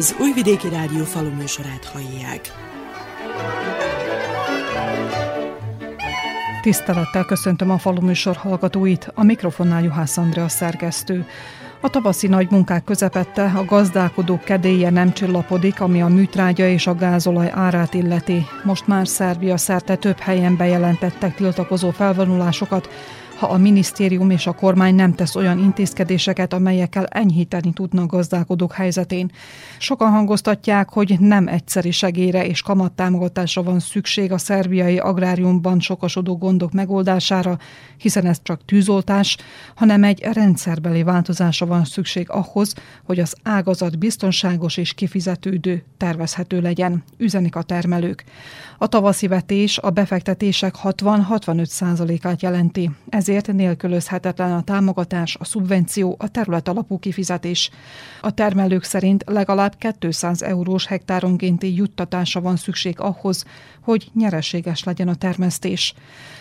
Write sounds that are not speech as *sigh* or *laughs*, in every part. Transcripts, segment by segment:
Az Újvidéki Rádió faluműsorát hallják. Tisztelettel köszöntöm a faluműsor hallgatóit, a mikrofonnál Juhász Andrea szerkesztő. A tavaszi nagy munkák közepette a gazdálkodók kedélye nem csillapodik, ami a műtrágya és a gázolaj árát illeti. Most már Szerbia szerte több helyen bejelentettek tiltakozó felvonulásokat, ha a minisztérium és a kormány nem tesz olyan intézkedéseket, amelyekkel enyhíteni tudnak gazdálkodók helyzetén. Sokan hangoztatják, hogy nem egyszeri segélyre és kamattámogatásra van szükség a szerbiai agráriumban sokasodó gondok megoldására, hiszen ez csak tűzoltás, hanem egy rendszerbeli változásra van szükség ahhoz, hogy az ágazat biztonságos és kifizetődő, tervezhető legyen, üzenik a termelők. A tavaszi vetés a befektetések 60-65 át jelenti. Ez ezért nélkülözhetetlen a támogatás, a szubvenció, a terület alapú kifizetés. A termelők szerint legalább 200 eurós hektáronkénti juttatása van szükség ahhoz, hogy nyereséges legyen a termesztés.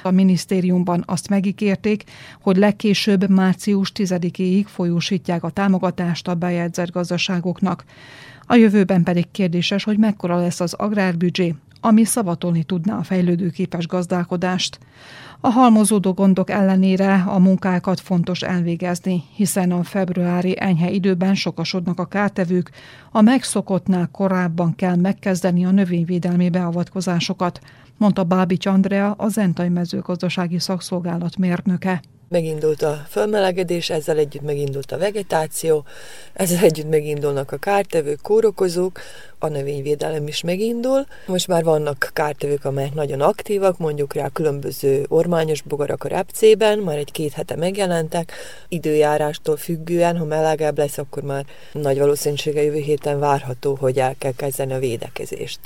A minisztériumban azt megígérték, hogy legkésőbb március 10-éig folyósítják a támogatást a bejegyzett gazdaságoknak. A jövőben pedig kérdéses, hogy mekkora lesz az agrárbüdzsé, ami szavatolni tudná a fejlődőképes gazdálkodást. A halmozódó gondok ellenére a munkákat fontos elvégezni, hiszen a februári enyhe időben sokasodnak a kártevők, a megszokottnál korábban kell megkezdeni a növényvédelmi beavatkozásokat, mondta Bábics Andrea, a Zentai mezőgazdasági szakszolgálat mérnöke. Megindult a fölmelegedés, ezzel együtt megindult a vegetáció, ezzel együtt megindulnak a kártevők, kórokozók, a növényvédelem is megindul. Most már vannak kártevők, amelyek nagyon aktívak, mondjuk rá különböző ormányos bogarak a repcében, már egy két hete megjelentek, időjárástól függően, ha melegebb lesz, akkor már nagy valószínűsége jövő héten várható, hogy el kell kezdeni a védekezést.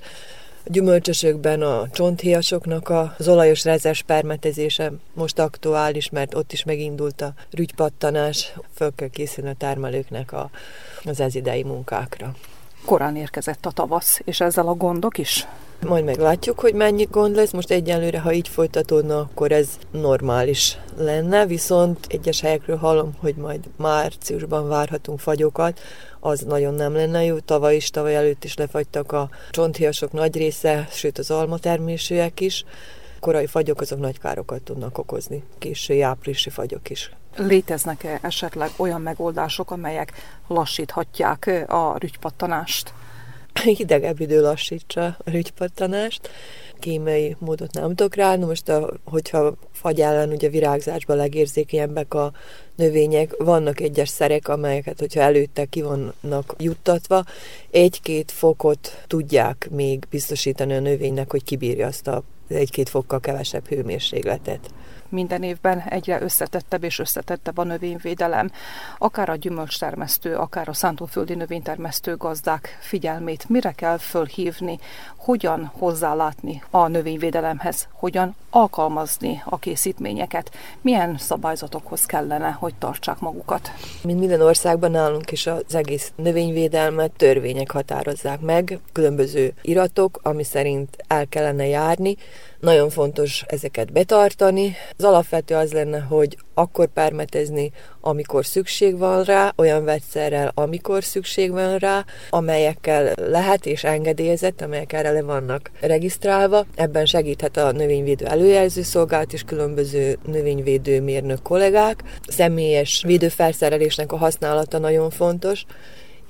A gyümölcsösökben a csonthéjasoknak az olajos rezes permetezése most aktuális, mert ott is megindult a rügypattanás, föl kell készülni a termelőknek a, az ez idei munkákra. Korán érkezett a tavasz, és ezzel a gondok is? Majd meglátjuk, hogy mennyi gond lesz. Most egyenlőre, ha így folytatódna, akkor ez normális lenne, viszont egyes helyekről hallom, hogy majd márciusban várhatunk fagyokat, az nagyon nem lenne jó. Tavaly is, tavaly előtt is lefagytak a csonthiasok nagy része, sőt az almatermésűek is. Korai fagyok azok nagy károkat tudnak okozni, késői áprilisi fagyok is. Léteznek-e esetleg olyan megoldások, amelyek lassíthatják a rügypattanást? *laughs* hidegebb idő lassítsa a rügypattanást. Kémiai módot nem tudok rá. No most, a, hogyha fagy ellen ugye virágzásban legérzékenyebbek a növények, vannak egyes szerek, amelyeket, hogyha előtte ki vannak juttatva, egy-két fokot tudják még biztosítani a növénynek, hogy kibírja azt a egy-két fokkal kevesebb hőmérsékletet minden évben egyre összetettebb és összetettebb a növényvédelem. Akár a gyümölcstermesztő, akár a szántóföldi növénytermesztő gazdák figyelmét mire kell fölhívni, hogyan hozzálátni a növényvédelemhez, hogyan alkalmazni a készítményeket, milyen szabályzatokhoz kellene, hogy tartsák magukat. Mint minden országban nálunk is az egész növényvédelmet törvények határozzák meg, különböző iratok, ami szerint el kellene járni, nagyon fontos ezeket betartani. Az alapvető az lenne, hogy akkor permetezni, amikor szükség van rá, olyan vegyszerrel, amikor szükség van rá, amelyekkel lehet és engedélyezett, amelyek erre le vannak regisztrálva. Ebben segíthet a növényvédő előjelző szolgálat és különböző növényvédő mérnök kollégák. Személyes védőfelszerelésnek a használata nagyon fontos,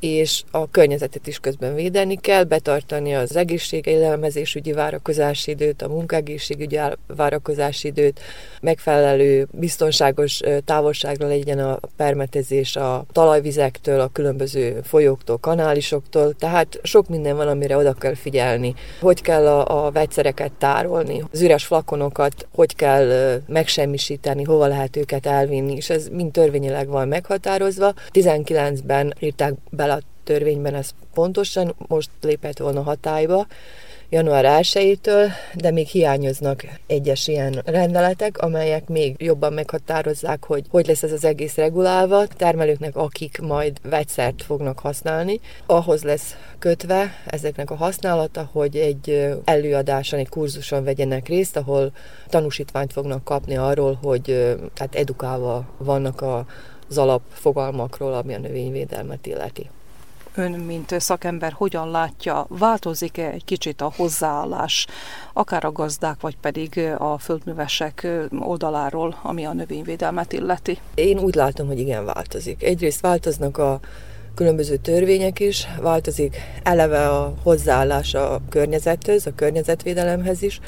és a környezetet is közben védeni kell, betartani az egészségélelmezésügyi várakozási időt, a munkaegészségügyi várakozási időt, megfelelő biztonságos távolságra legyen a permetezés a talajvizektől, a különböző folyóktól, kanálisoktól, tehát sok minden van, amire oda kell figyelni. Hogy kell a, a vegyszereket tárolni, az üres flakonokat hogy kell megsemmisíteni, hova lehet őket elvinni, és ez mind törvényileg van meghatározva. 19-ben írták bele törvényben ez pontosan most lépett volna hatályba, január 1-től, de még hiányoznak egyes ilyen rendeletek, amelyek még jobban meghatározzák, hogy hogy lesz ez az egész regulálva. Termelőknek, akik majd vegyszert fognak használni, ahhoz lesz kötve ezeknek a használata, hogy egy előadáson, egy kurzuson vegyenek részt, ahol tanúsítványt fognak kapni arról, hogy tehát edukálva vannak a, az alapfogalmakról, ami a növényvédelmet illeti. Ön, mint szakember, hogyan látja, változik-e egy kicsit a hozzáállás, akár a gazdák, vagy pedig a földművesek oldaláról, ami a növényvédelmet illeti? Én úgy látom, hogy igen, változik. Egyrészt változnak a különböző törvények is, változik eleve a hozzáállás a környezethez, a környezetvédelemhez is,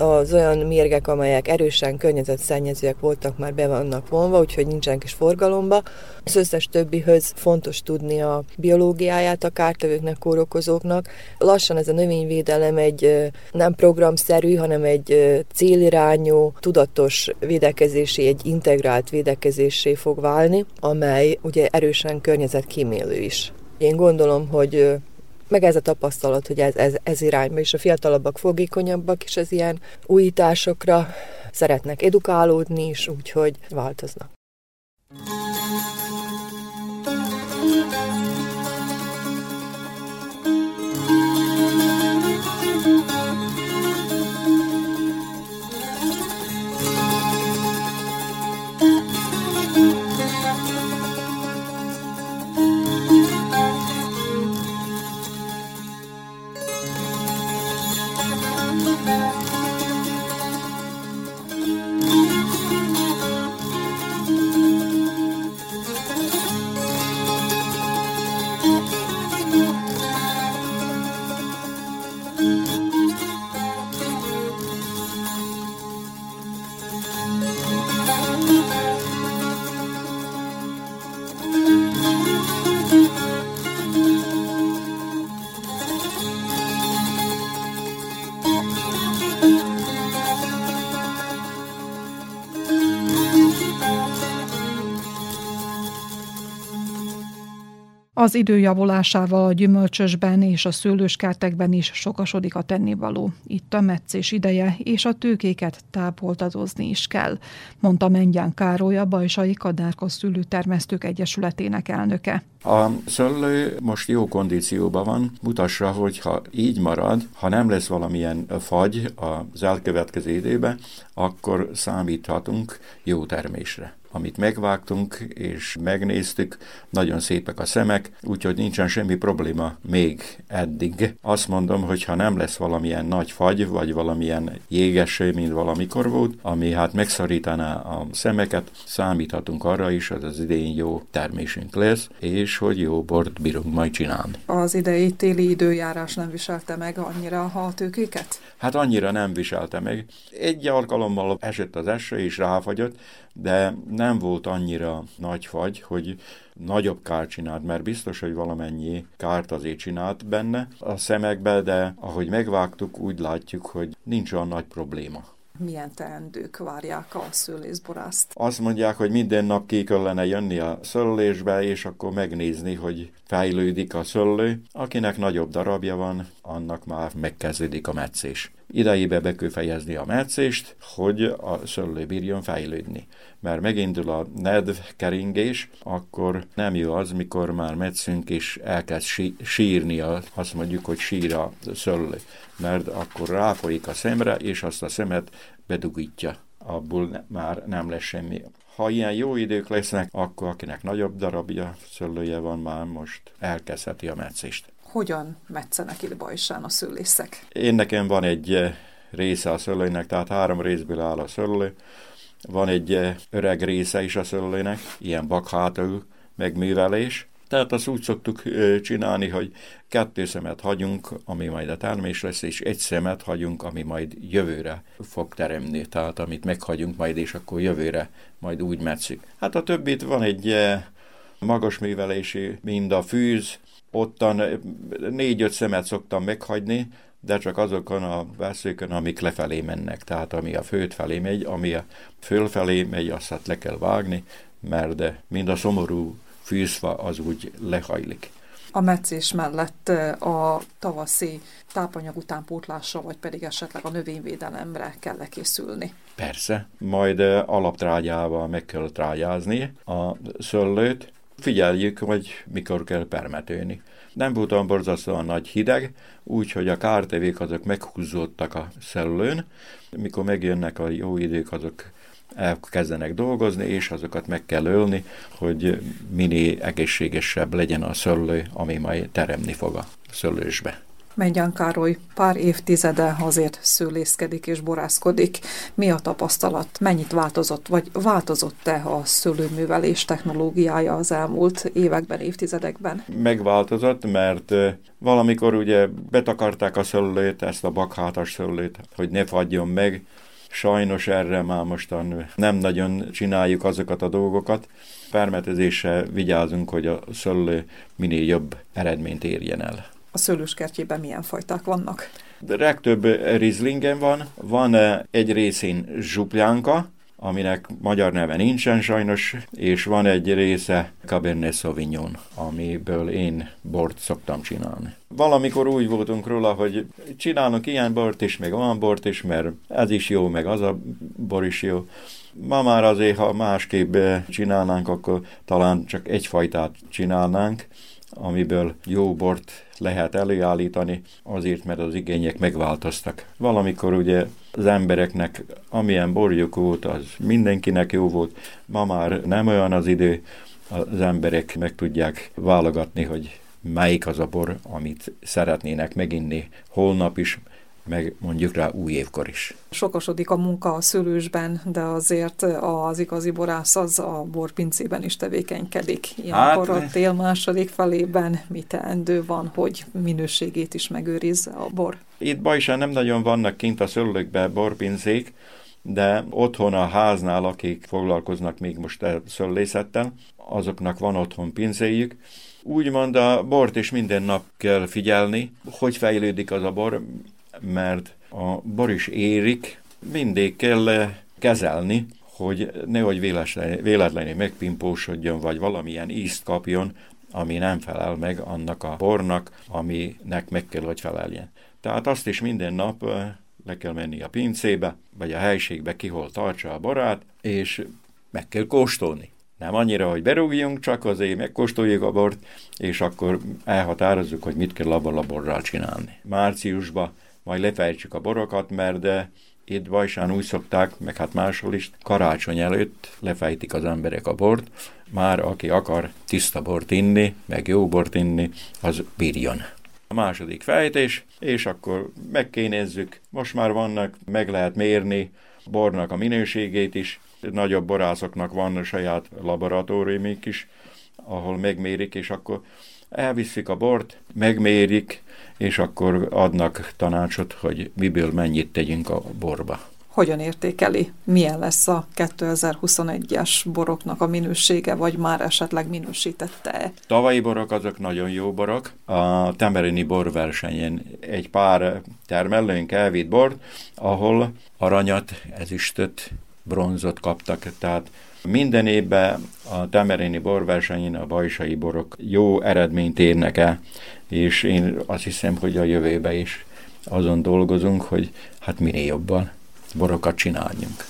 az olyan mérgek, amelyek erősen környezetszennyezőek voltak, már be vannak vonva, úgyhogy nincsenek is forgalomba. Az összes többihöz fontos tudni a biológiáját a kártevőknek, kórokozóknak. Lassan ez a növényvédelem egy nem programszerű, hanem egy célirányú, tudatos védekezési, egy integrált védekezésé fog válni, amely ugye erősen környezetkímélő is. Én gondolom, hogy meg ez a tapasztalat, hogy ez, ez, ez irányba, és a fiatalabbak fogékonyabbak is az ilyen újításokra szeretnek edukálódni is, úgyhogy változnak. Az idő javulásával a gyümölcsösben és a szőlőskertekben is sokasodik a tennivaló. Itt a meccés ideje, és a tőkéket tápoltadozni is kell, mondta Mengyán Károly, a Bajsai Kadárkos Szülőtermesztők Egyesületének elnöke. A szőlő most jó kondícióban van, mutassa, hogy ha így marad, ha nem lesz valamilyen fagy az elkövetkező időben, akkor számíthatunk jó termésre amit megvágtunk és megnéztük, nagyon szépek a szemek, úgyhogy nincsen semmi probléma még eddig. Azt mondom, hogy ha nem lesz valamilyen nagy fagy, vagy valamilyen jégeső, mint valamikor volt, ami hát megszorítaná a szemeket, számíthatunk arra is, hogy az idén jó termésünk lesz, és hogy jó bort bírunk majd csinálni. Az idei téli időjárás nem viselte meg annyira a tőkéket? Hát annyira nem viselte meg. Egy alkalommal esett az eső, és ráfagyott, de nem volt annyira nagy fagy, hogy nagyobb kárt csinált, mert biztos, hogy valamennyi kárt azért csinált benne a szemekbe, de ahogy megvágtuk, úgy látjuk, hogy nincs olyan nagy probléma milyen teendők várják a szőlészborászt? Azt mondják, hogy minden nap ki kellene jönni a szőlésbe, és akkor megnézni, hogy fejlődik a szőlő. Akinek nagyobb darabja van, annak már megkezdődik a meccés. Idejébe be kell fejezni a meccést, hogy a szőlő bírjon fejlődni. Mert megindul a nedv keringés, akkor nem jó az, mikor már metszünk és elkezd sírni, azt mondjuk, hogy sír a szőlő. Mert akkor ráfolyik a szemre, és azt a szemet bedugítja. Abból már nem lesz semmi. Ha ilyen jó idők lesznek, akkor akinek nagyobb darabja szőlője van, már most elkezdheti a meccést hogyan metszenek itt Bajsán a szőlészek? Én nekem van egy eh, része a szőlőnek, tehát három részből áll a szőlő. Van egy eh, öreg része is a szőlőnek, ilyen bakhátú megművelés. Tehát azt úgy szoktuk eh, csinálni, hogy kettő szemet hagyunk, ami majd a termés lesz, és egy szemet hagyunk, ami majd jövőre fog teremni. Tehát amit meghagyunk majd, és akkor jövőre majd úgy metszik. Hát a többit van egy magas művelési, mind a fűz, ottan négy-öt szemet szoktam meghagyni, de csak azokon a veszőkön, amik lefelé mennek. Tehát ami a főt felé megy, ami a fölfelé megy, azt hát le kell vágni, mert de mind a szomorú fűzfa az úgy lehajlik. A meccés mellett a tavaszi tápanyag utánpótlásra, vagy pedig esetleg a növényvédelemre kell készülni? Persze, majd alaptrágyával meg kell trágyázni a szöllőt, figyeljük, hogy mikor kell permetőni. Nem volt olyan borzasztóan nagy hideg, úgyhogy a kártevék azok meghúzódtak a szellőn. Mikor megjönnek a jó idők, azok elkezdenek dolgozni, és azokat meg kell ölni, hogy minél egészségesebb legyen a szőlő, ami majd teremni fog a szőlősbe. Mengyán Károly pár évtizede azért szőlészkedik és borászkodik. Mi a tapasztalat? Mennyit változott, vagy változott-e a szőlőművelés technológiája az elmúlt években, évtizedekben? Megváltozott, mert valamikor ugye betakarták a szőlőt, ezt a bakhátas szőlőt, hogy ne fagyjon meg, Sajnos erre már mostan nem nagyon csináljuk azokat a dolgokat. Permetezéssel vigyázunk, hogy a szőlő minél jobb eredményt érjen el. A szőlőskertjében milyen fajták vannak? De legtöbb rizlingen van, van egy részén zsuplánka, aminek magyar neve nincsen sajnos, és van egy része Cabernet Sauvignon, amiből én bort szoktam csinálni. Valamikor úgy voltunk róla, hogy csinálunk ilyen bort is, meg olyan bort is, mert ez is jó, meg az a bor is jó. Ma már azért, ha másképp csinálnánk, akkor talán csak egyfajtát csinálnánk, amiből jó bort lehet előállítani, azért, mert az igények megváltoztak. Valamikor ugye az embereknek amilyen borjuk volt, az mindenkinek jó volt, ma már nem olyan az idő, az emberek meg tudják válogatni, hogy melyik az a bor, amit szeretnének meginni holnap is, meg mondjuk rá új évkor is. Sokasodik a munka a szülősben, de azért az igazi borász az a borpincében is tevékenykedik. Ilyenkor hát, a tél második felében mi teendő van, hogy minőségét is megőrizze a bor? Itt Bajsán nem nagyon vannak kint a szőlőkben borpincék, de otthon a háznál, akik foglalkoznak még most a szöllészettel, azoknak van otthon pincéjük. Úgymond a bort is minden nap kell figyelni, hogy fejlődik az a bor, mert a bor is érik, mindig kell kezelni, hogy nehogy véletlenül megpimpósodjon, vagy valamilyen ízt kapjon, ami nem felel meg annak a bornak, aminek meg kell, hogy feleljen. Tehát azt is minden nap le kell menni a pincébe, vagy a helységbe, kihol tartsa a borát, és meg kell kóstolni. Nem annyira, hogy berúgjunk, csak azért megkóstoljuk a bort, és akkor elhatározzuk, hogy mit kell abban a borral csinálni. Márciusban majd lefejtsük a borokat, mert de itt Bajsán úgy szokták, meg hát máshol is, karácsony előtt lefejtik az emberek a bort, már aki akar tiszta bort inni, meg jó bort inni, az bírjon. A második fejtés, és akkor megkénézzük, most már vannak, meg lehet mérni bornak a minőségét is, nagyobb borászoknak van a saját laboratóriumik is, ahol megmérik, és akkor elviszik a bort, megmérik, és akkor adnak tanácsot, hogy miből mennyit tegyünk a borba. Hogyan értékeli? Milyen lesz a 2021-es boroknak a minősége, vagy már esetleg minősítette-e? Tavalyi borok azok nagyon jó borok. A Temerini borversenyen egy pár termelőnk elvitt bort, ahol aranyat, ezüstöt, bronzot kaptak, tehát minden évben a Temerini borversenyen a bajsai borok jó eredményt érnek el, és én azt hiszem, hogy a jövőben is azon dolgozunk, hogy hát minél jobban borokat csináljunk.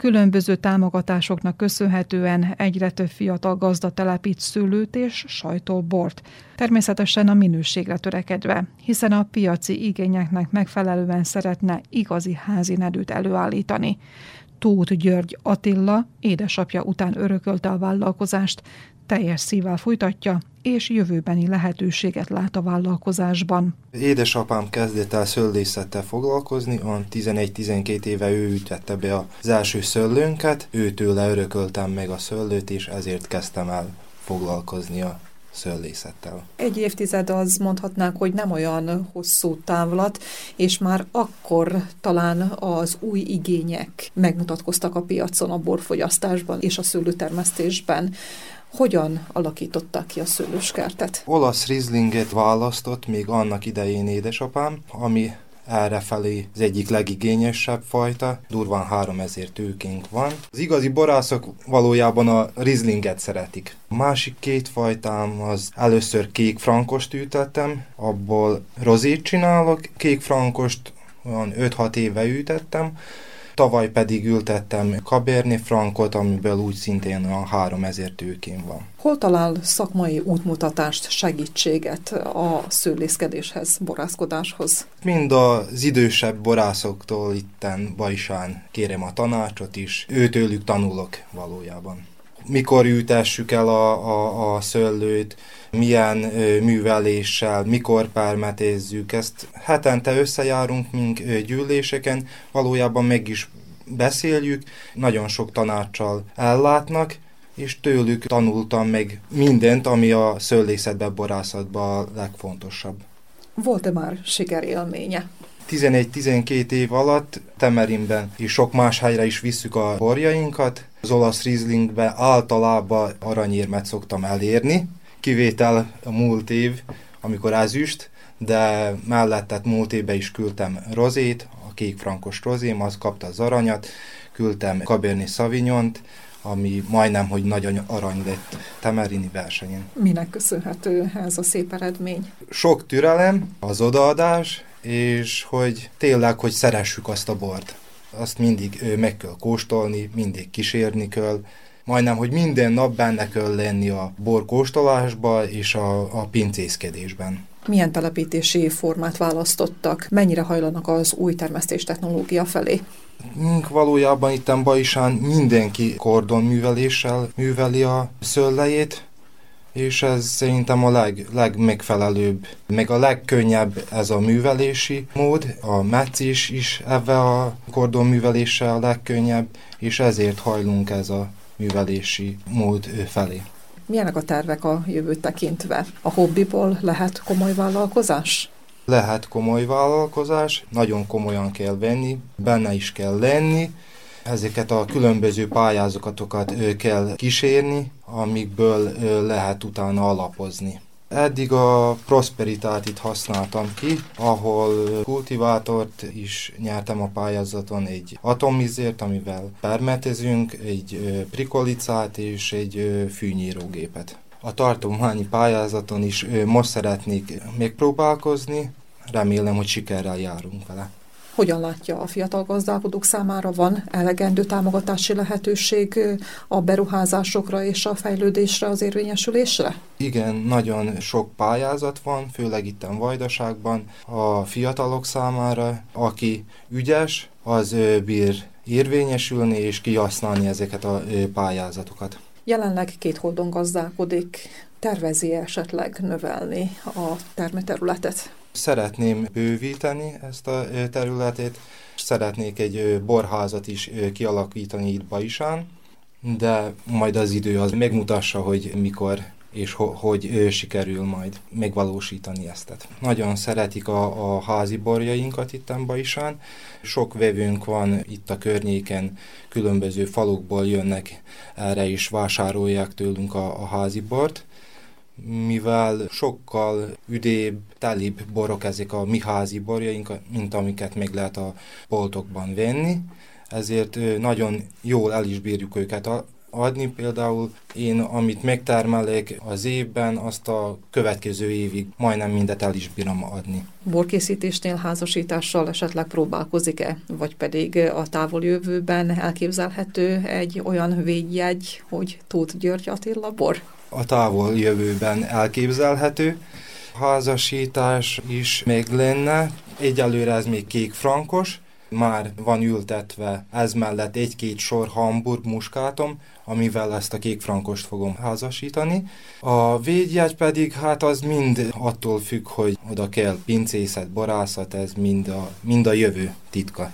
Különböző támogatásoknak köszönhetően egyre több fiatal gazda telepít szőlőt és sajtóbort, természetesen a minőségre törekedve, hiszen a piaci igényeknek megfelelően szeretne igazi házi nedűt előállítani. Tóth György Attila, édesapja után örökölte a vállalkozást, teljes szívvel folytatja, és jövőbeni lehetőséget lát a vállalkozásban. Édesapám kezdett el szöllészettel foglalkozni, a 11-12 éve ő ütette be az első szöllőnket, őtőle örököltem meg a szöllőt, és ezért kezdtem el foglalkozni a szöllészettel. Egy évtized az mondhatnánk, hogy nem olyan hosszú távlat, és már akkor talán az új igények megmutatkoztak a piacon a borfogyasztásban és a szőlőtermesztésben. Hogyan alakították ki a szőlőskertet? Olasz rizlinget választott még annak idején édesapám, ami errefelé az egyik legigényesebb fajta, durván 3000 tőkénk van. Az igazi borászok valójában a rizlinget szeretik. A másik két fajtám az először kék frankost ültettem, abból rozét csinálok, kék frankost olyan 5-6 éve ültettem, Tavaly pedig ültettem Cabernet Frankot, amiből úgy szintén a 3000 tőkén van. Hol talál szakmai útmutatást, segítséget a szőlészkedéshez, borászkodáshoz? Mind az idősebb borászoktól itten Bajsán kérem a tanácsot is, őtőlük tanulok valójában mikor ültessük el a, a, a szőlőt, milyen műveléssel, mikor permetézzük. Ezt hetente összejárunk mink gyűléseken, valójában meg is beszéljük, nagyon sok tanácssal ellátnak, és tőlük tanultam meg mindent, ami a szőlészetben, borászatban a legfontosabb. Volt-e már sikerélménye? 11-12 év alatt Temerinben és sok más helyre is visszük a borjainkat. Az olasz Rieslingbe általában aranyérmet szoktam elérni, kivétel a múlt év, amikor ezüst, de mellettet múlt évben is küldtem rozét, a kék frankos rozém, az kapta az aranyat, küldtem Cabernet Sauvignont, ami majdnem, hogy nagyon arany lett Temerini versenyen. Minek köszönhető ez a szép eredmény? Sok türelem, az odaadás, és hogy tényleg, hogy szeressük azt a bort. Azt mindig meg kell kóstolni, mindig kísérni kell, majdnem, hogy minden nap benne kell lenni a borkóstolásba és a, a pincészkedésben. Milyen telepítési formát választottak? Mennyire hajlanak az új termesztés technológia felé? Mink valójában itt Bajsán mindenki kordonműveléssel műveli a szőlejét, és ez szerintem a leg, legmegfelelőbb, meg a legkönnyebb ez a művelési mód. A meccés is ebbe a kordonműveléssel a legkönnyebb, és ezért hajlunk ez a művelési mód felé. Milyenek a tervek a jövőt tekintve? A hobbiból lehet komoly vállalkozás? Lehet komoly vállalkozás, nagyon komolyan kell venni, benne is kell lenni, ezeket a különböző pályázatokat kell kísérni, amikből lehet utána alapozni. Eddig a Prosperitátit használtam ki, ahol kultivátort is nyertem a pályázaton, egy atomizért, amivel permetezünk, egy prikolicát és egy fűnyírógépet. A tartományi pályázaton is most szeretnék megpróbálkozni, remélem, hogy sikerrel járunk vele. Hogyan látja a fiatal gazdálkodók számára? Van elegendő támogatási lehetőség a beruházásokra és a fejlődésre, az érvényesülésre? Igen, nagyon sok pályázat van, főleg itt a Vajdaságban a fiatalok számára, aki ügyes, az bír érvényesülni és kihasználni ezeket a pályázatokat. Jelenleg két holdon gazdálkodik. Tervezi esetleg növelni a termőterületet? Szeretném bővíteni ezt a területet, szeretnék egy borházat is kialakítani itt Bajsán, de majd az idő az megmutassa, hogy mikor és ho hogy sikerül majd megvalósítani ezt. Nagyon szeretik a, a házi borjainkat itt Bajsán. Sok vevőnk van itt a környéken, különböző falukból jönnek erre is vásárolják tőlünk a, a házi bort mivel sokkal üdébb, telibb borok ezek a mi házi borjaink, mint amiket meg lehet a boltokban venni, ezért nagyon jól el is bírjuk őket adni. Például én, amit megtermelek az évben, azt a következő évig majdnem mindet el is bírom adni. Borkészítésnél házasítással esetleg próbálkozik-e, vagy pedig a távoljövőben elképzelhető egy olyan védjegy, hogy Tóth György Attila bor? A távol jövőben elképzelhető. Házasítás is még lenne, egyelőre ez még kék frankos, már van ültetve ez mellett egy-két sor Hamburg muskátom, amivel ezt a kék frankost fogom házasítani. A védjegy pedig hát az mind attól függ, hogy oda kell pincészet, borászat, ez mind a, mind a jövő titka.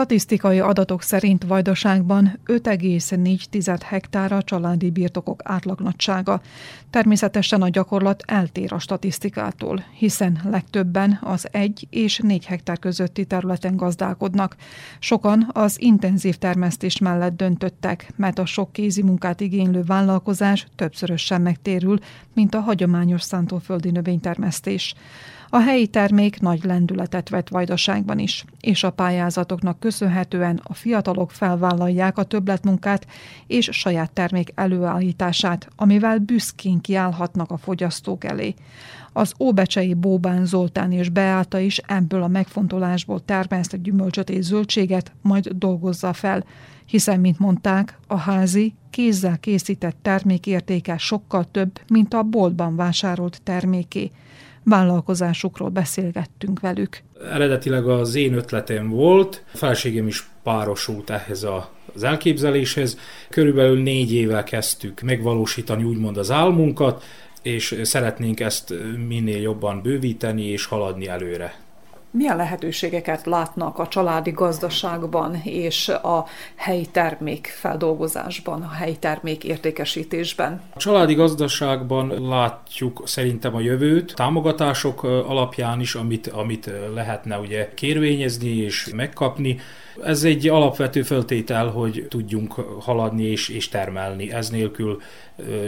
Statisztikai adatok szerint Vajdaságban 5,4 hektár a családi birtokok átlagnagysága. Természetesen a gyakorlat eltér a statisztikától, hiszen legtöbben az 1 és 4 hektár közötti területen gazdálkodnak. Sokan az intenzív termesztés mellett döntöttek, mert a sok kézi munkát igénylő vállalkozás többszörösen megtérül, mint a hagyományos szántóföldi növénytermesztés. A helyi termék nagy lendületet vett Vajdaságban is, és a pályázatoknak köszönhetően a fiatalok felvállalják a többletmunkát és saját termék előállítását, amivel büszkén kiállhatnak a fogyasztók elé. Az óbecsei Bóbán Zoltán és Beáta is ebből a megfontolásból termeszt gyümölcsöt és zöldséget, majd dolgozza fel, hiszen, mint mondták, a házi, kézzel készített termék értéke sokkal több, mint a boltban vásárolt terméké vállalkozásukról beszélgettünk velük. Eredetileg az én ötletem volt, a feleségem is párosult ehhez a az elképzeléshez. Körülbelül négy éve kezdtük megvalósítani úgymond az álmunkat, és szeretnénk ezt minél jobban bővíteni és haladni előre. Milyen lehetőségeket látnak a családi gazdaságban és a helyi termék feldolgozásban, a helyi termék értékesítésben? A családi gazdaságban látjuk szerintem a jövőt, támogatások alapján is, amit, amit lehetne ugye kérvényezni és megkapni. Ez egy alapvető föltétel, hogy tudjunk haladni és, és termelni. Ez nélkül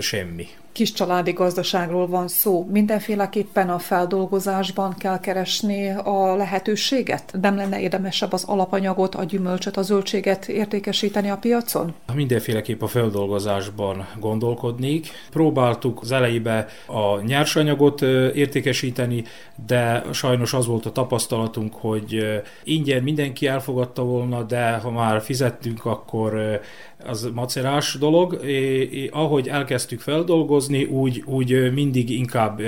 semmi kis családi gazdaságról van szó. Mindenféleképpen a feldolgozásban kell keresni a lehetőséget? Nem lenne érdemesebb az alapanyagot, a gyümölcsöt, a zöldséget értékesíteni a piacon? Mindenféleképp a feldolgozásban gondolkodnék. Próbáltuk az elejébe a nyersanyagot értékesíteni, de sajnos az volt a tapasztalatunk, hogy ingyen mindenki elfogadta volna, de ha már fizettünk, akkor az macerás dolog. É, é, ahogy elkezdtük feldolgozni, úgy, úgy mindig inkább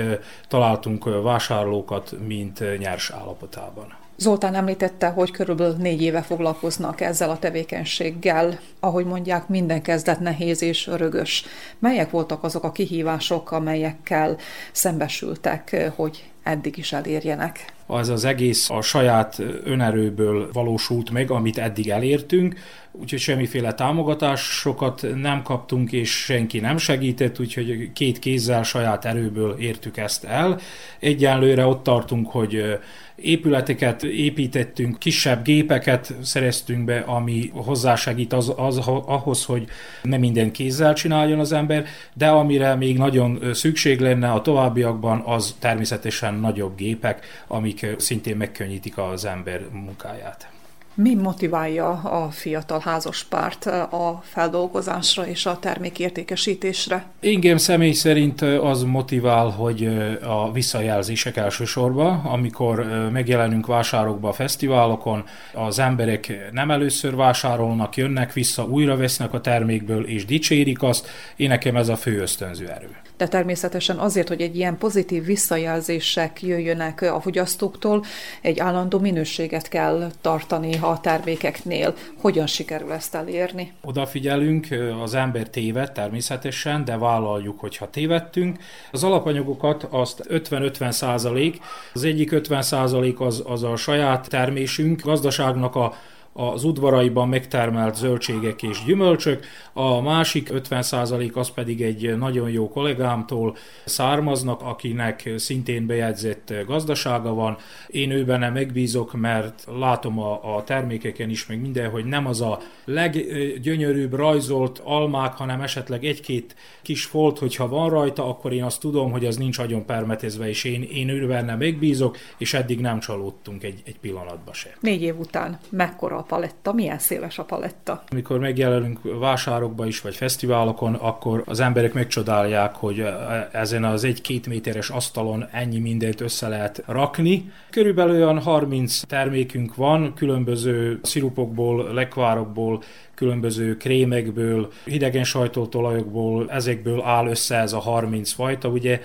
találtunk vásárlókat, mint nyers állapotában. Zoltán említette, hogy körülbelül négy éve foglalkoznak ezzel a tevékenységgel. Ahogy mondják, minden kezdet nehéz és örögös. Melyek voltak azok a kihívások, amelyekkel szembesültek, hogy eddig is elérjenek? Az az egész a saját önerőből valósult meg, amit eddig elértünk, úgyhogy semmiféle támogatásokat nem kaptunk, és senki nem segített, úgyhogy két kézzel saját erőből értük ezt el. Egyenlőre ott tartunk, hogy épületeket építettünk, kisebb gépeket szereztünk be, ami hozzásegít az, az, ahhoz, hogy nem minden kézzel csináljon az ember, de amire még nagyon szükség lenne a továbbiakban, az természetesen nagyobb gépek, amik szintén megkönnyítik az ember munkáját. Mi motiválja a fiatal házaspárt a feldolgozásra és a termékértékesítésre? Engem személy szerint az motivál, hogy a visszajelzések elsősorban, amikor megjelenünk vásárokba a fesztiválokon, az emberek nem először vásárolnak, jönnek vissza, újra vesznek a termékből és dicsérik azt, én nekem ez a fő ösztönző erő. De természetesen azért, hogy egy ilyen pozitív visszajelzések jöjjönek a fogyasztóktól, egy állandó minőséget kell tartani a termékeknél. Hogyan sikerül ezt elérni? Odafigyelünk, az ember téved természetesen, de vállaljuk, hogyha tévedtünk. Az alapanyagokat azt 50-50 százalék, az egyik 50 százalék az, az a saját termésünk, gazdaságnak a az udvaraiban megtermelt zöldségek és gyümölcsök, a másik 50% az pedig egy nagyon jó kollégámtól származnak, akinek szintén bejegyzett gazdasága van. Én őben megbízok, mert látom a, a termékeken is, meg minden, hogy nem az a leggyönyörűbb rajzolt almák, hanem esetleg egy-két kis folt, hogyha van rajta, akkor én azt tudom, hogy az nincs agyon permetezve, és én, én őben megbízok, és eddig nem csalódtunk egy, egy pillanatba se. Négy év után mekkora paletta, milyen széles a paletta? Amikor megjelenünk vásárokba is, vagy fesztiválokon, akkor az emberek megcsodálják, hogy e, ezen az egy-két méteres asztalon ennyi mindent össze lehet rakni. Körülbelül olyan 30 termékünk van, különböző szirupokból, lekvárokból, különböző krémekből, hidegen sajtolt olajokból, ezekből áll össze ez a 30 fajta, ugye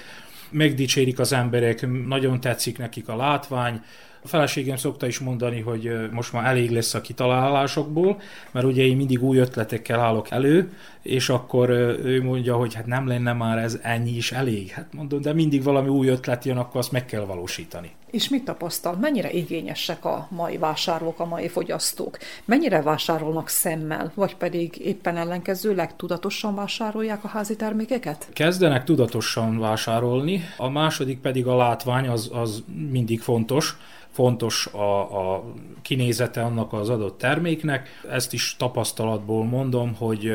megdicsérik az emberek, nagyon tetszik nekik a látvány, a feleségem szokta is mondani, hogy most már elég lesz a kitalálásokból, mert ugye én mindig új ötletekkel állok elő, és akkor ő mondja, hogy hát nem lenne már ez ennyi is elég. Hát mondom, de mindig valami új ötlet jön, akkor azt meg kell valósítani. És mit tapasztal? Mennyire igényesek a mai vásárlók, a mai fogyasztók? Mennyire vásárolnak szemmel, vagy pedig éppen ellenkezőleg tudatosan vásárolják a házi termékeket? Kezdenek tudatosan vásárolni, a második pedig a látvány, az, az mindig fontos fontos a, a kinézete annak az adott terméknek. Ezt is tapasztalatból mondom, hogy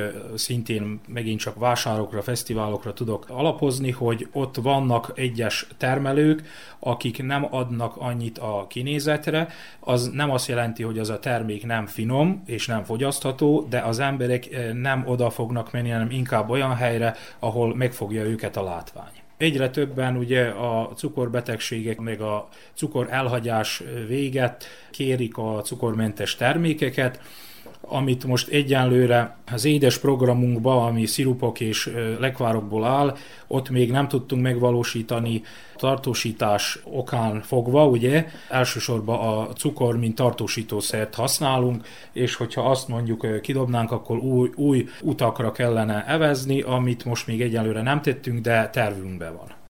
szintén megint csak vásárokra, fesztiválokra tudok alapozni, hogy ott vannak egyes termelők, akik nem adnak annyit a kinézetre, az nem azt jelenti, hogy az a termék nem finom és nem fogyasztható, de az emberek nem oda fognak menni, hanem inkább olyan helyre, ahol megfogja őket a látvány. Egyre többen ugye a cukorbetegségek, meg a cukor elhagyás véget kérik a cukormentes termékeket, amit most egyenlőre az édes programunkba, ami szirupok és lekvárokból áll, ott még nem tudtunk megvalósítani tartósítás okán fogva, ugye elsősorban a cukor, mint tartósítószert használunk, és hogyha azt mondjuk kidobnánk, akkor új, új utakra kellene evezni, amit most még egyelőre nem tettünk, de tervünkben van.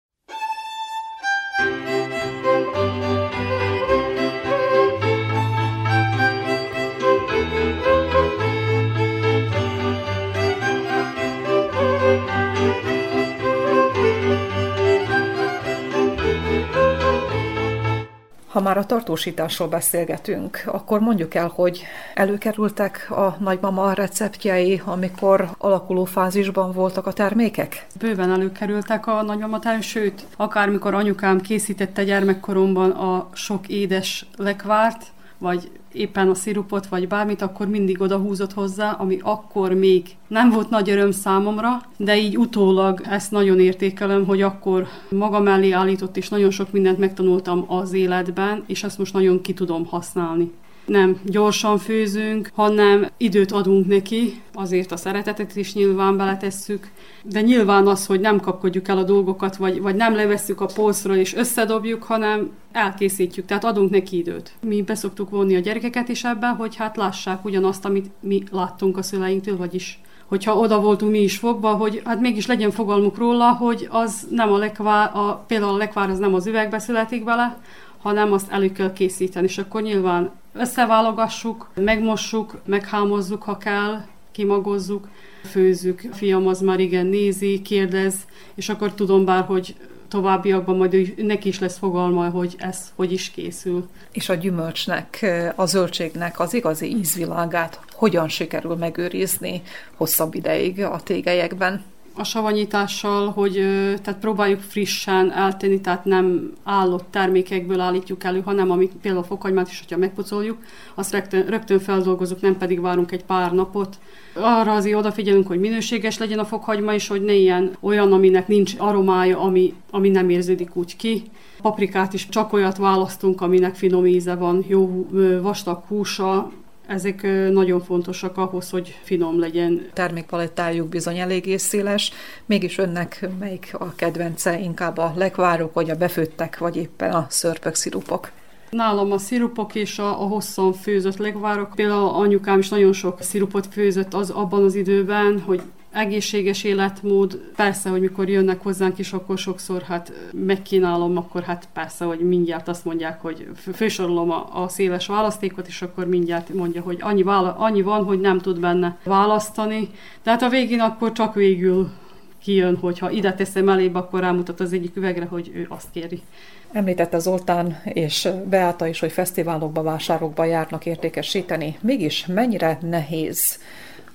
Ha már a tartósításról beszélgetünk, akkor mondjuk el, hogy előkerültek a nagymama receptjei, amikor alakuló fázisban voltak a termékek? Bőven előkerültek a nagymama termékek, sőt, akármikor anyukám készítette gyermekkoromban a sok édes lekvárt, vagy éppen a szirupot, vagy bármit, akkor mindig oda húzott hozzá, ami akkor még nem volt nagy öröm számomra, de így utólag ezt nagyon értékelem, hogy akkor maga mellé állított, és nagyon sok mindent megtanultam az életben, és ezt most nagyon ki tudom használni nem gyorsan főzünk, hanem időt adunk neki, azért a szeretetet is nyilván beletesszük, de nyilván az, hogy nem kapkodjuk el a dolgokat, vagy, vagy nem levesszük a polcról és összedobjuk, hanem elkészítjük, tehát adunk neki időt. Mi beszoktuk vonni a gyerekeket is ebbe, hogy hát lássák ugyanazt, amit mi láttunk a szüleinktől, vagyis hogyha oda voltunk mi is fogva, hogy hát mégis legyen fogalmuk róla, hogy az nem a lekvár, a, például a lekvár az nem az üvegbe születik bele, hanem azt elő kell készíteni, és akkor nyilván összeválogassuk, megmossuk, meghámozzuk, ha kell, kimagozzuk, főzzük. Fiam az már igen nézi, kérdez, és akkor tudom bár, hogy továbbiakban majd neki is lesz fogalma, hogy ez hogy is készül. És a gyümölcsnek, a zöldségnek az igazi ízvilágát hogyan sikerül megőrizni hosszabb ideig a tégelyekben? A savanyítással, hogy tehát próbáljuk frissen eltenni, tehát nem állott termékekből állítjuk elő, hanem amit például a fokhagymát is, hogyha megpucoljuk, azt rögtön, rögtön feldolgozunk, nem pedig várunk egy pár napot. Arra azért odafigyelünk, hogy minőséges legyen a fokhagyma is, hogy ne ilyen olyan, aminek nincs aromája, ami, ami nem érződik úgy ki. Paprikát is csak olyat választunk, aminek finom íze van, jó vastag húsa, ezek nagyon fontosak ahhoz, hogy finom legyen. Termékpalettájuk bizony eléggé széles, mégis önnek melyik a kedvence, inkább a lekvárok, vagy a befőttek, vagy éppen a szörpök, szirupok? Nálam a szirupok és a, a hosszan főzött legvárok. Például anyukám is nagyon sok szirupot főzött az abban az időben, hogy egészséges életmód. Persze, hogy mikor jönnek hozzánk is, akkor sokszor hát megkínálom, akkor hát persze, hogy mindjárt azt mondják, hogy fősorolom a, a széles választékot, és akkor mindjárt mondja, hogy annyi, vála, annyi van, hogy nem tud benne választani. Tehát a végén akkor csak végül kijön, hogyha ide teszem elébb, akkor rámutat az egyik üvegre, hogy ő azt kéri. Említette Zoltán és Beáta is, hogy fesztiválokba, vásárokba járnak értékesíteni. Mégis mennyire nehéz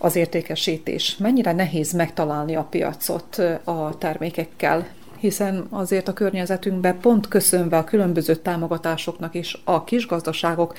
az értékesítés? Mennyire nehéz megtalálni a piacot a termékekkel? hiszen azért a környezetünkben pont köszönve a különböző támogatásoknak is a kisgazdaságok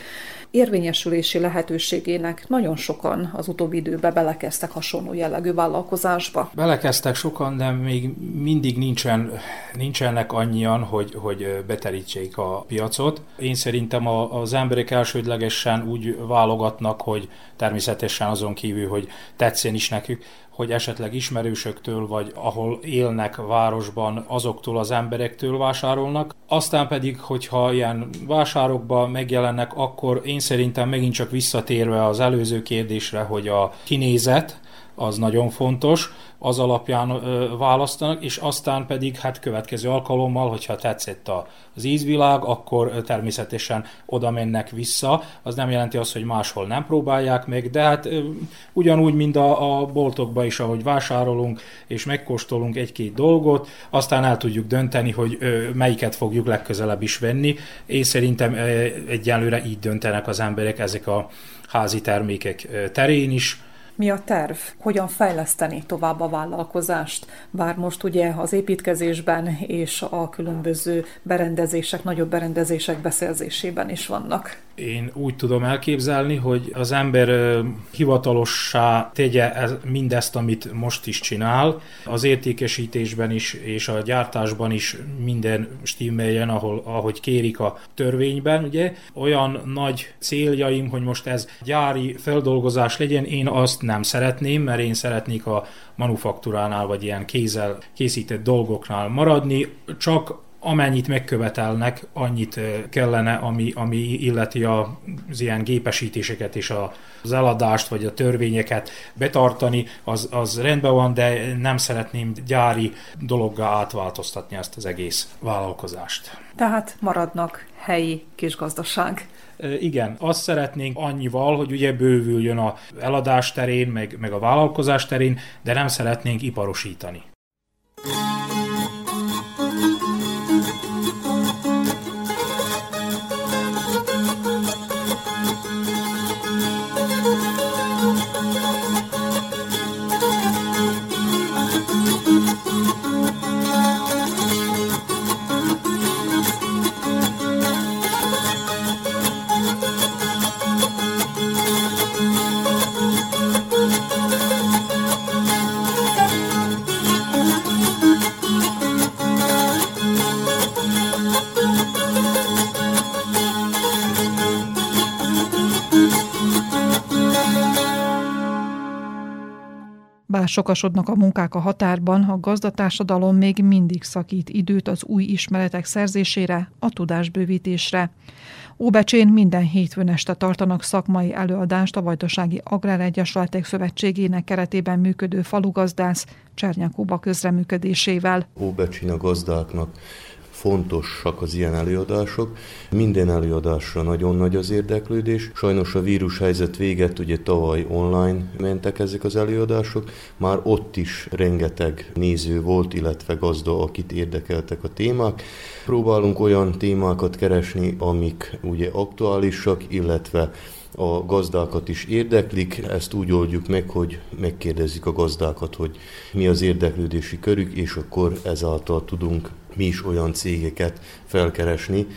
érvényesülési lehetőségének nagyon sokan az utóbbi időben belekezdtek hasonló jellegű vállalkozásba. Belekezdtek sokan, de még mindig nincsen, nincsenek annyian, hogy, hogy beterítsék a piacot. Én szerintem az emberek elsődlegesen úgy válogatnak, hogy természetesen azon kívül, hogy tetszen is nekük, hogy esetleg ismerősöktől, vagy ahol élnek városban, azoktól az emberektől vásárolnak. Aztán pedig, hogyha ilyen vásárokba megjelennek, akkor én szerintem megint csak visszatérve az előző kérdésre, hogy a kinézet, az nagyon fontos, az alapján választanak, és aztán pedig hát következő alkalommal, hogyha tetszett az ízvilág, akkor természetesen oda mennek vissza. Az nem jelenti azt, hogy máshol nem próbálják meg, de hát ugyanúgy, mint a, a boltokban is, ahogy vásárolunk, és megkóstolunk egy-két dolgot, aztán el tudjuk dönteni, hogy melyiket fogjuk legközelebb is venni, és szerintem ö, egyenlőre így döntenek az emberek ezek a házi termékek terén is, mi a terv? Hogyan fejleszteni tovább a vállalkozást? Bár most ugye az építkezésben és a különböző berendezések, nagyobb berendezések beszerzésében is vannak. Én úgy tudom elképzelni, hogy az ember hivatalossá tegye mindezt, amit most is csinál, az értékesítésben is és a gyártásban is minden stimmeljen, ahol, ahogy kérik a törvényben. Ugye olyan nagy céljaim, hogy most ez gyári feldolgozás legyen, én azt nem szeretném, mert én szeretnék a manufaktúránál vagy ilyen kézzel készített dolgoknál maradni, csak amennyit megkövetelnek, annyit kellene, ami, ami illeti az ilyen gépesítéseket és az eladást, vagy a törvényeket betartani, az, az rendben van, de nem szeretném gyári dologgá átváltoztatni ezt az egész vállalkozást. Tehát maradnak helyi kisgazdaság. Igen, azt szeretnénk annyival, hogy ugye bővüljön a eladás terén, meg, meg a vállalkozás terén, de nem szeretnénk iparosítani. Sokasodnak a munkák a határban, a gazdatársadalom még mindig szakít időt az új ismeretek szerzésére, a tudásbővítésre. Óbecsén minden hétfőn este tartanak szakmai előadást a Vajdasági Agráregyesületek Szövetségének keretében működő falugazdász Csernyakóba közreműködésével. Óbecsén a gazdáknak fontosak az ilyen előadások. Minden előadásra nagyon nagy az érdeklődés. Sajnos a vírushelyzet véget, ugye tavaly online mentek ezek az előadások. Már ott is rengeteg néző volt, illetve gazda, akit érdekeltek a témák. Próbálunk olyan témákat keresni, amik ugye aktuálisak, illetve a gazdákat is érdeklik. Ezt úgy oldjuk meg, hogy megkérdezzük a gazdákat, hogy mi az érdeklődési körük, és akkor ezáltal tudunk mi is olyan cégeket felkeresni,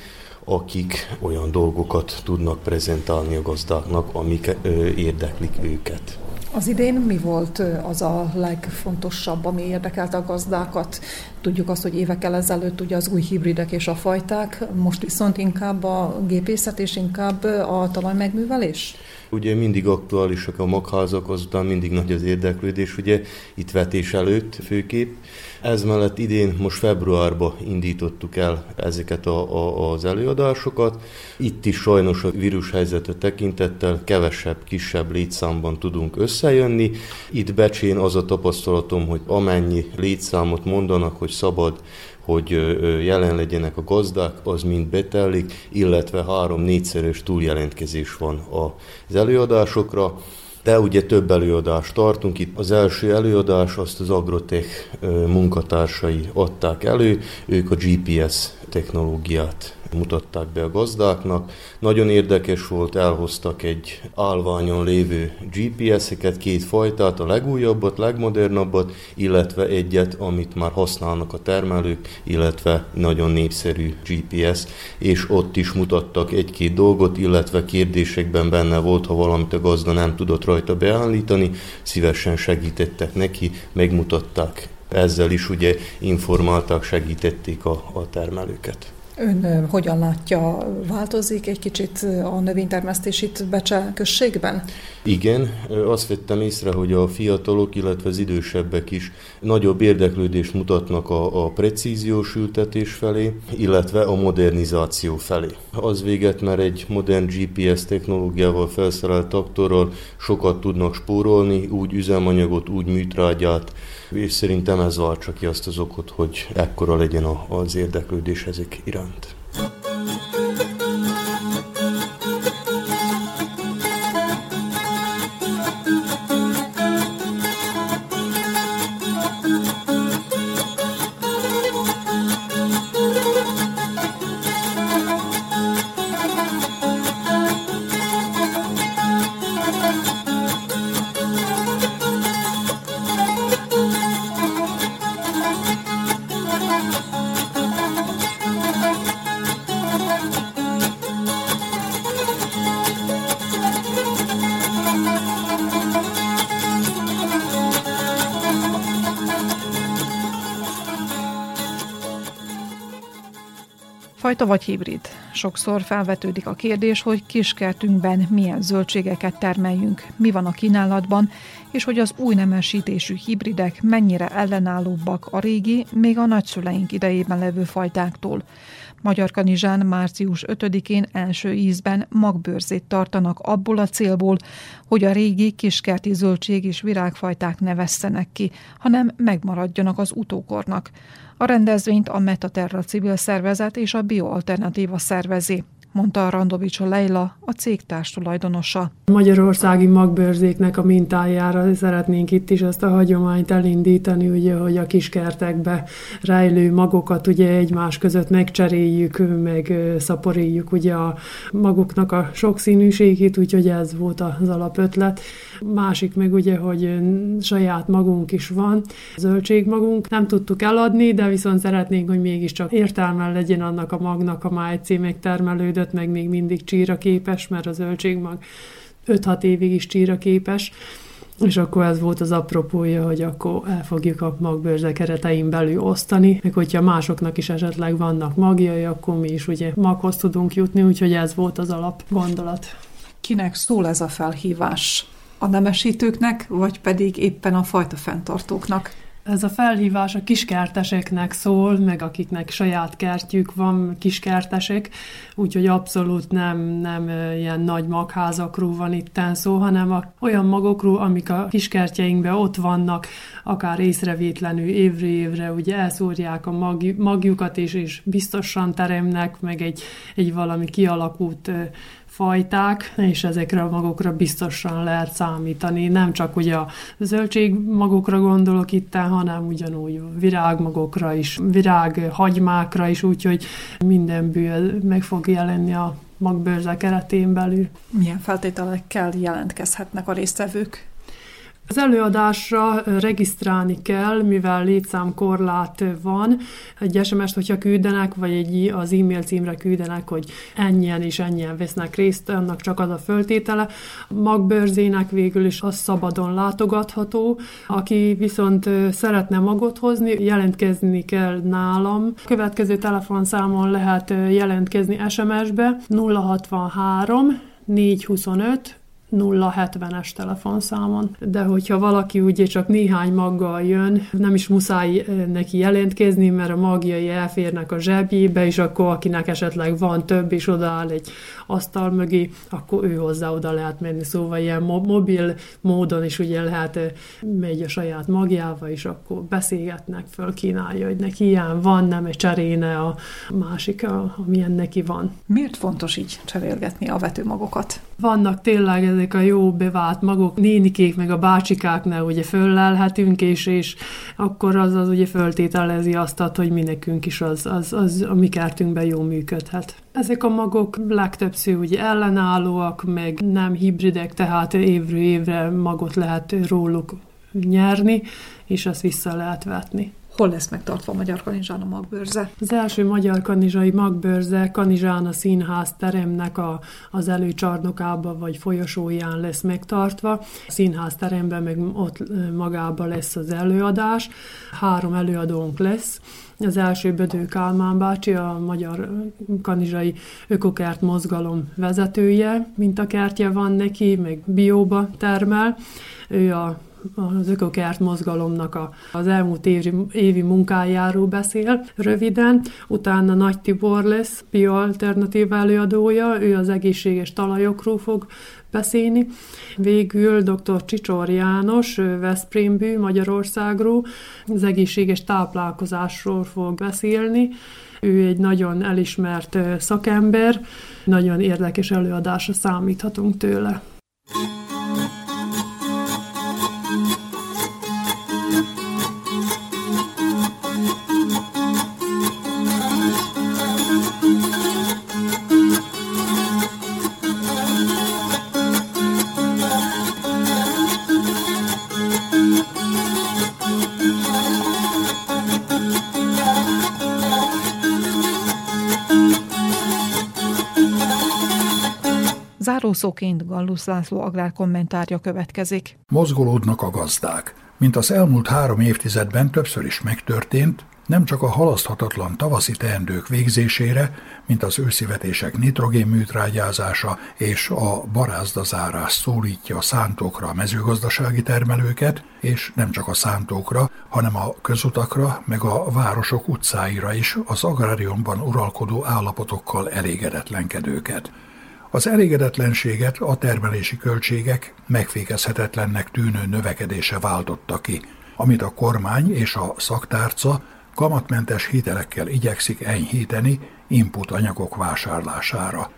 akik olyan dolgokat tudnak prezentálni a gazdáknak, amik érdeklik őket. Az idén mi volt az a legfontosabb, ami érdekelte a gazdákat? Tudjuk azt, hogy évekkel ezelőtt ugye az új hibridek és a fajták, most viszont inkább a gépészet és inkább a talajmegművelés? Ugye mindig aktuálisak a magházak, azután mindig nagy az érdeklődés, ugye itt vetés előtt főképp. Ez mellett idén, most februárban indítottuk el ezeket a, a, az előadásokat. Itt is sajnos a vírushelyzetet tekintettel kevesebb, kisebb létszámban tudunk összejönni. Itt Becsén az a tapasztalatom, hogy amennyi létszámot mondanak, hogy szabad hogy jelen legyenek a gazdák, az mind betellik, illetve három-négyszeres túljelentkezés van az előadásokra. De ugye több előadást tartunk. Itt az első előadás azt az Agrotech munkatársai adták elő, ők a GPS technológiát mutatták be a gazdáknak. Nagyon érdekes volt, elhoztak egy állványon lévő GPS-eket, két fajtát, a legújabbat, legmodernabbat, illetve egyet, amit már használnak a termelők, illetve nagyon népszerű GPS, és ott is mutattak egy-két dolgot, illetve kérdésekben benne volt, ha valamit a gazda nem tudott rajta beállítani, szívesen segítettek neki, megmutatták ezzel is ugye informálták, segítették a, a termelőket. Ön hogyan látja, változik egy kicsit a növénytermesztés itt Becse községben? Igen, azt vettem észre, hogy a fiatalok, illetve az idősebbek is nagyobb érdeklődést mutatnak a, a precíziós ültetés felé, illetve a modernizáció felé. Az véget, mert egy modern GPS technológiával felszerelt traktorral sokat tudnak spórolni, úgy üzemanyagot, úgy műtrágyát, és szerintem ez váltsa ki azt az okot, hogy ekkora legyen az érdeklődés ezek iránt. Fajta vagy hibrid? Sokszor felvetődik a kérdés, hogy kiskertünkben milyen zöldségeket termeljünk, mi van a kínálatban, és hogy az új nemesítésű hibridek mennyire ellenállóbbak a régi, még a nagyszüleink idejében levő fajtáktól. Magyar Kanizsán március 5-én első ízben magbőrzét tartanak abból a célból, hogy a régi kiskerti zöldség és virágfajták ne vesszenek ki, hanem megmaradjanak az utókornak. A rendezvényt a Metaterra civil szervezet és a Bioalternatíva szervezi mondta a Randovics a Leila, a cég társtulajdonosa. Magyarországi magbőrzéknek a mintájára szeretnénk itt is azt a hagyományt elindítani, ugye, hogy a kiskertekbe rejlő magokat ugye egymás között megcseréljük, meg szaporíjuk, ugye a magoknak a sokszínűségét, úgyhogy ez volt az alapötlet. Másik meg ugye, hogy saját magunk is van, zöldség magunk, nem tudtuk eladni, de viszont szeretnénk, hogy mégiscsak értelme legyen annak a magnak, amely címek termelődött, 15, meg még mindig csíra képes, mert a zöldségmag 5-6 évig is csíra képes. És akkor ez volt az apropója, hogy akkor el fogjuk a magbőrze keretein belül osztani, meg hogyha másoknak is esetleg vannak magjai, akkor mi is ugye maghoz tudunk jutni, úgyhogy ez volt az alap gondolat. Kinek szól ez a felhívás? A nemesítőknek, vagy pedig éppen a fajta fenntartóknak? Ez a felhívás a kiskerteseknek szól, meg akiknek saját kertjük van, kiskertesek, úgyhogy abszolút nem, nem ilyen nagy magházakról van itt szó, hanem a, olyan magokról, amik a kiskertjeinkben ott vannak, akár észrevétlenül évre évre, ugye elszórják a mag, magjukat, és, és biztosan teremnek, meg egy, egy valami kialakult fajták, és ezekre a magokra biztosan lehet számítani. Nem csak ugye a zöldségmagokra gondolok itt, hanem ugyanúgy virágmagokra is, virághagymákra is, úgyhogy mindenből meg fog jelenni a magbőrze keretén belül. Milyen feltételekkel jelentkezhetnek a résztvevők? Az előadásra regisztrálni kell, mivel létszámkorlát van. Egy SMS-t, hogyha küldenek, vagy egy az e-mail címre küldenek, hogy ennyien és ennyien vesznek részt, annak csak az a föltétele. Magbőrzének végül is az szabadon látogatható. Aki viszont szeretne magot hozni, jelentkezni kell nálam. Következő telefonszámon lehet jelentkezni SMS-be 063 425 070-es telefonszámon. De hogyha valaki ugye csak néhány maggal jön, nem is muszáj neki jelentkezni, mert a magjai elférnek a zsebjébe, és akkor akinek esetleg van több, és odaáll egy asztal mögé, akkor ő hozzá oda lehet menni. Szóval ilyen mobil módon is ugye lehet megy a saját magjával, és akkor beszélgetnek, fölkínálja, hogy neki ilyen van, nem egy cseréne a másik, amilyen neki van. Miért fontos így cserélgetni a vetőmagokat? Vannak tényleg ezek a jó bevált magok, nénikék meg a bácsikáknál ugye föllelhetünk, és, és akkor az az ugye föltételezi azt, hogy mi nekünk is az, az, az a mi kertünkben jó működhet. Ezek a magok legtöbbször ugye ellenállóak, meg nem hibridek, tehát évről évre magot lehet róluk nyerni, és ezt vissza lehet vetni. Hol lesz megtartva a Magyar Kanizsán magbőrze? Az első Magyar Kanizsai magbőrze Kanizsán a színház teremnek a, az előcsarnokába vagy folyosóján lesz megtartva. A színház teremben meg ott magában lesz az előadás. Három előadónk lesz. Az első Bödő Kálmán bácsi, a Magyar Kanizsai Ökokert Mozgalom vezetője, mint a kertje van neki, meg bióba termel. Ő a az ökokert mozgalomnak a, az elmúlt évi, évi munkájáról beszél röviden, utána Nagy Tibor lesz, bioalternatív előadója, ő az egészséges talajokról fog beszélni. Végül dr. Csicsor János, Veszprémbű, Magyarországról, az egészséges táplálkozásról fog beszélni. Ő egy nagyon elismert szakember, nagyon érdekes előadásra számíthatunk tőle. Zárószóként Gallus László agrár kommentárja következik. Mozgolódnak a gazdák. Mint az elmúlt három évtizedben többször is megtörtént, nem csak a halaszthatatlan tavaszi teendők végzésére, mint az őszivetések nitrogénműtrágyázása és a barázdazárás szólítja a szántókra a mezőgazdasági termelőket, és nem csak a szántókra, hanem a közutakra, meg a városok utcáira is az agráriumban uralkodó állapotokkal elégedetlenkedőket. Az elégedetlenséget a termelési költségek megfékezhetetlennek tűnő növekedése váltotta ki, amit a kormány és a szaktárca kamatmentes hitelekkel igyekszik enyhíteni input anyagok vásárlására.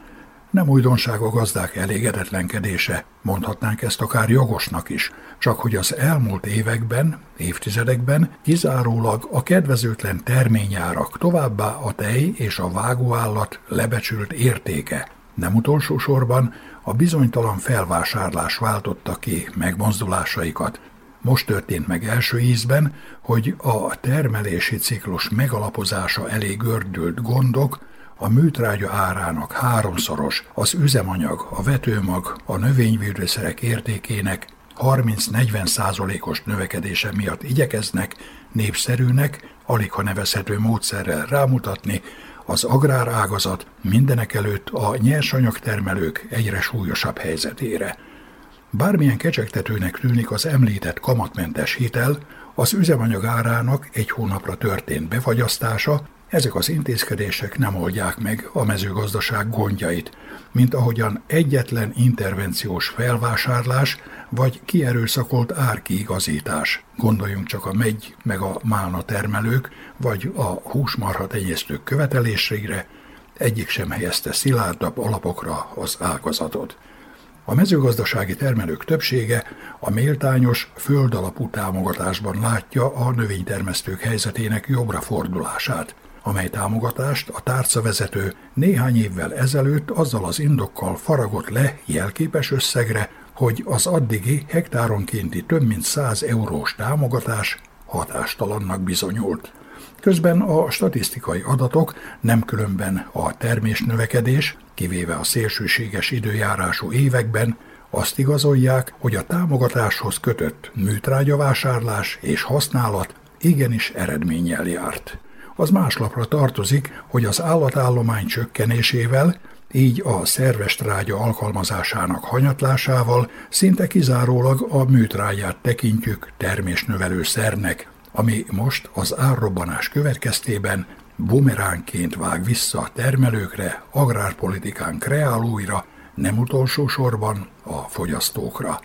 Nem újdonság a gazdák elégedetlenkedése, mondhatnánk ezt akár jogosnak is, csak hogy az elmúlt években, évtizedekben kizárólag a kedvezőtlen terményárak, továbbá a tej és a vágóállat lebecsült értéke nem utolsó sorban a bizonytalan felvásárlás váltotta ki megmozdulásaikat. Most történt meg első ízben, hogy a termelési ciklus megalapozása elé gördült gondok a műtrágya árának háromszoros, az üzemanyag, a vetőmag, a növényvédőszerek értékének 30-40 százalékos növekedése miatt igyekeznek népszerűnek, alig ha nevezhető módszerrel rámutatni, az agrárágazat mindenek előtt a nyersanyagtermelők egyre súlyosabb helyzetére. Bármilyen kecsegtetőnek tűnik az említett kamatmentes hitel, az üzemanyag árának egy hónapra történt befagyasztása ezek az intézkedések nem oldják meg a mezőgazdaság gondjait, mint ahogyan egyetlen intervenciós felvásárlás vagy kierőszakolt árkiigazítás. Gondoljunk csak a megy meg a málna termelők, vagy a húsmarha tenyésztők követelésére, egyik sem helyezte szilárdabb alapokra az ágazatot. A mezőgazdasági termelők többsége a méltányos, földalapú támogatásban látja a növénytermesztők helyzetének jobbra fordulását – amely támogatást a tárcavezető néhány évvel ezelőtt azzal az indokkal faragott le jelképes összegre, hogy az addigi hektáronkénti több mint 100 eurós támogatás hatástalannak bizonyult. Közben a statisztikai adatok nem különben a termésnövekedés, kivéve a szélsőséges időjárású években, azt igazolják, hogy a támogatáshoz kötött műtrágyavásárlás és használat igenis eredménnyel járt az más lapra tartozik, hogy az állatállomány csökkenésével így a szerves trágya alkalmazásának hanyatlásával szinte kizárólag a műtrágyát tekintjük termésnövelő szernek, ami most az árrobbanás következtében bumeránként vág vissza a termelőkre, agrárpolitikán kreálóira, nem utolsó sorban a fogyasztókra.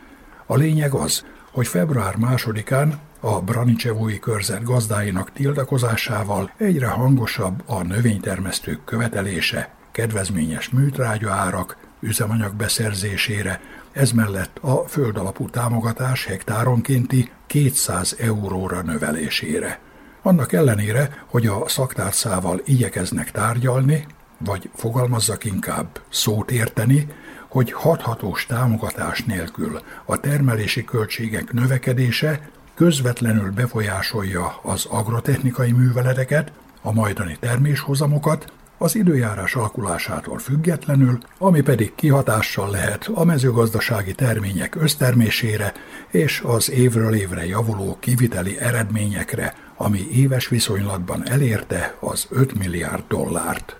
A lényeg az, hogy február másodikán a Branicsevói körzet gazdáinak tiltakozásával egyre hangosabb a növénytermesztők követelése, kedvezményes műtrágya árak, üzemanyag beszerzésére, ez mellett a földalapú támogatás hektáronkénti 200 euróra növelésére. Annak ellenére, hogy a szaktárcával igyekeznek tárgyalni, vagy fogalmazzak inkább szót érteni, hogy hathatós támogatás nélkül a termelési költségek növekedése közvetlenül befolyásolja az agrotechnikai műveleteket, a majdani terméshozamokat, az időjárás alakulásától függetlenül, ami pedig kihatással lehet a mezőgazdasági termények össztermésére és az évről évre javuló kiviteli eredményekre, ami éves viszonylatban elérte az 5 milliárd dollárt.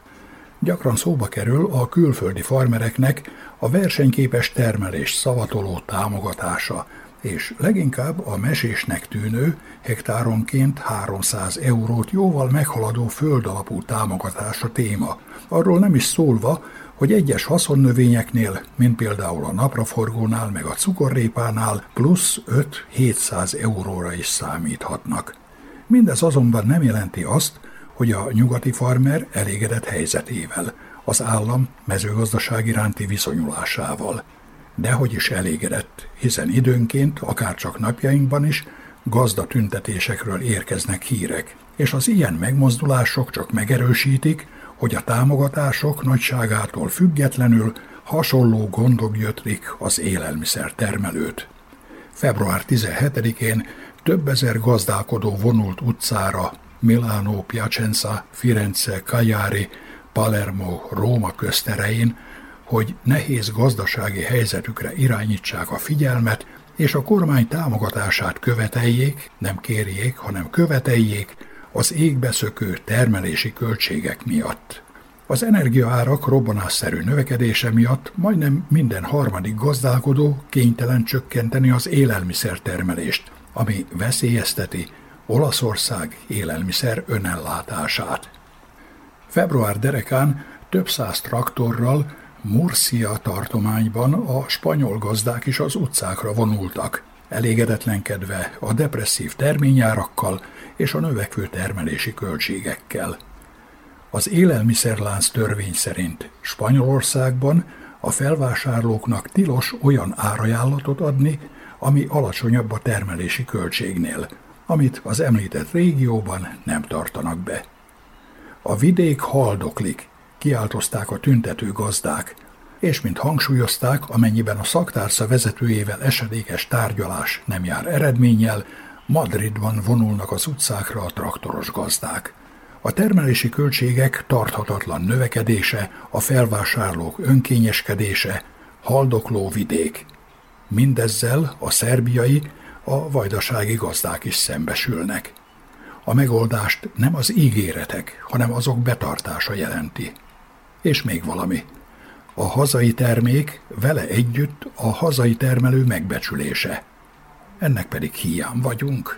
Gyakran szóba kerül a külföldi farmereknek a versenyképes termelés szavatoló támogatása, és leginkább a mesésnek tűnő hektáronként 300 eurót jóval meghaladó földalapú támogatás a téma. Arról nem is szólva, hogy egyes haszonnövényeknél, mint például a napraforgónál meg a cukorrépánál plusz 5-700 euróra is számíthatnak. Mindez azonban nem jelenti azt, hogy a nyugati farmer elégedett helyzetével, az állam mezőgazdaság iránti viszonyulásával. Dehogy is elégedett, hiszen időnként, akár csak napjainkban is, gazda tüntetésekről érkeznek hírek, és az ilyen megmozdulások csak megerősítik, hogy a támogatások nagyságától függetlenül hasonló gondok jötrik az élelmiszer termelőt. Február 17-én több ezer gazdálkodó vonult utcára Milánó, Piacenza, Firenze, Cagliari, Palermo, Róma közterein, hogy nehéz gazdasági helyzetükre irányítsák a figyelmet, és a kormány támogatását követeljék, nem kérjék, hanem követeljék az égbeszökő termelési költségek miatt. Az energiaárak robbanásszerű növekedése miatt majdnem minden harmadik gazdálkodó kénytelen csökkenteni az élelmiszertermelést, ami veszélyezteti Olaszország élelmiszer önellátását. Február derekán több száz traktorral Murcia tartományban a spanyol gazdák is az utcákra vonultak, elégedetlenkedve a depresszív terményárakkal és a növekvő termelési költségekkel. Az élelmiszerlánc törvény szerint Spanyolországban a felvásárlóknak tilos olyan árajánlatot adni, ami alacsonyabb a termelési költségnél, amit az említett régióban nem tartanak be. A vidék haldoklik, kiáltozták a tüntető gazdák, és mint hangsúlyozták, amennyiben a szaktársza vezetőjével esedékes tárgyalás nem jár eredménnyel, Madridban vonulnak az utcákra a traktoros gazdák. A termelési költségek tarthatatlan növekedése, a felvásárlók önkényeskedése, haldokló vidék. Mindezzel a szerbiai, a vajdasági gazdák is szembesülnek. A megoldást nem az ígéretek, hanem azok betartása jelenti. És még valami. A hazai termék vele együtt a hazai termelő megbecsülése. Ennek pedig hiány vagyunk.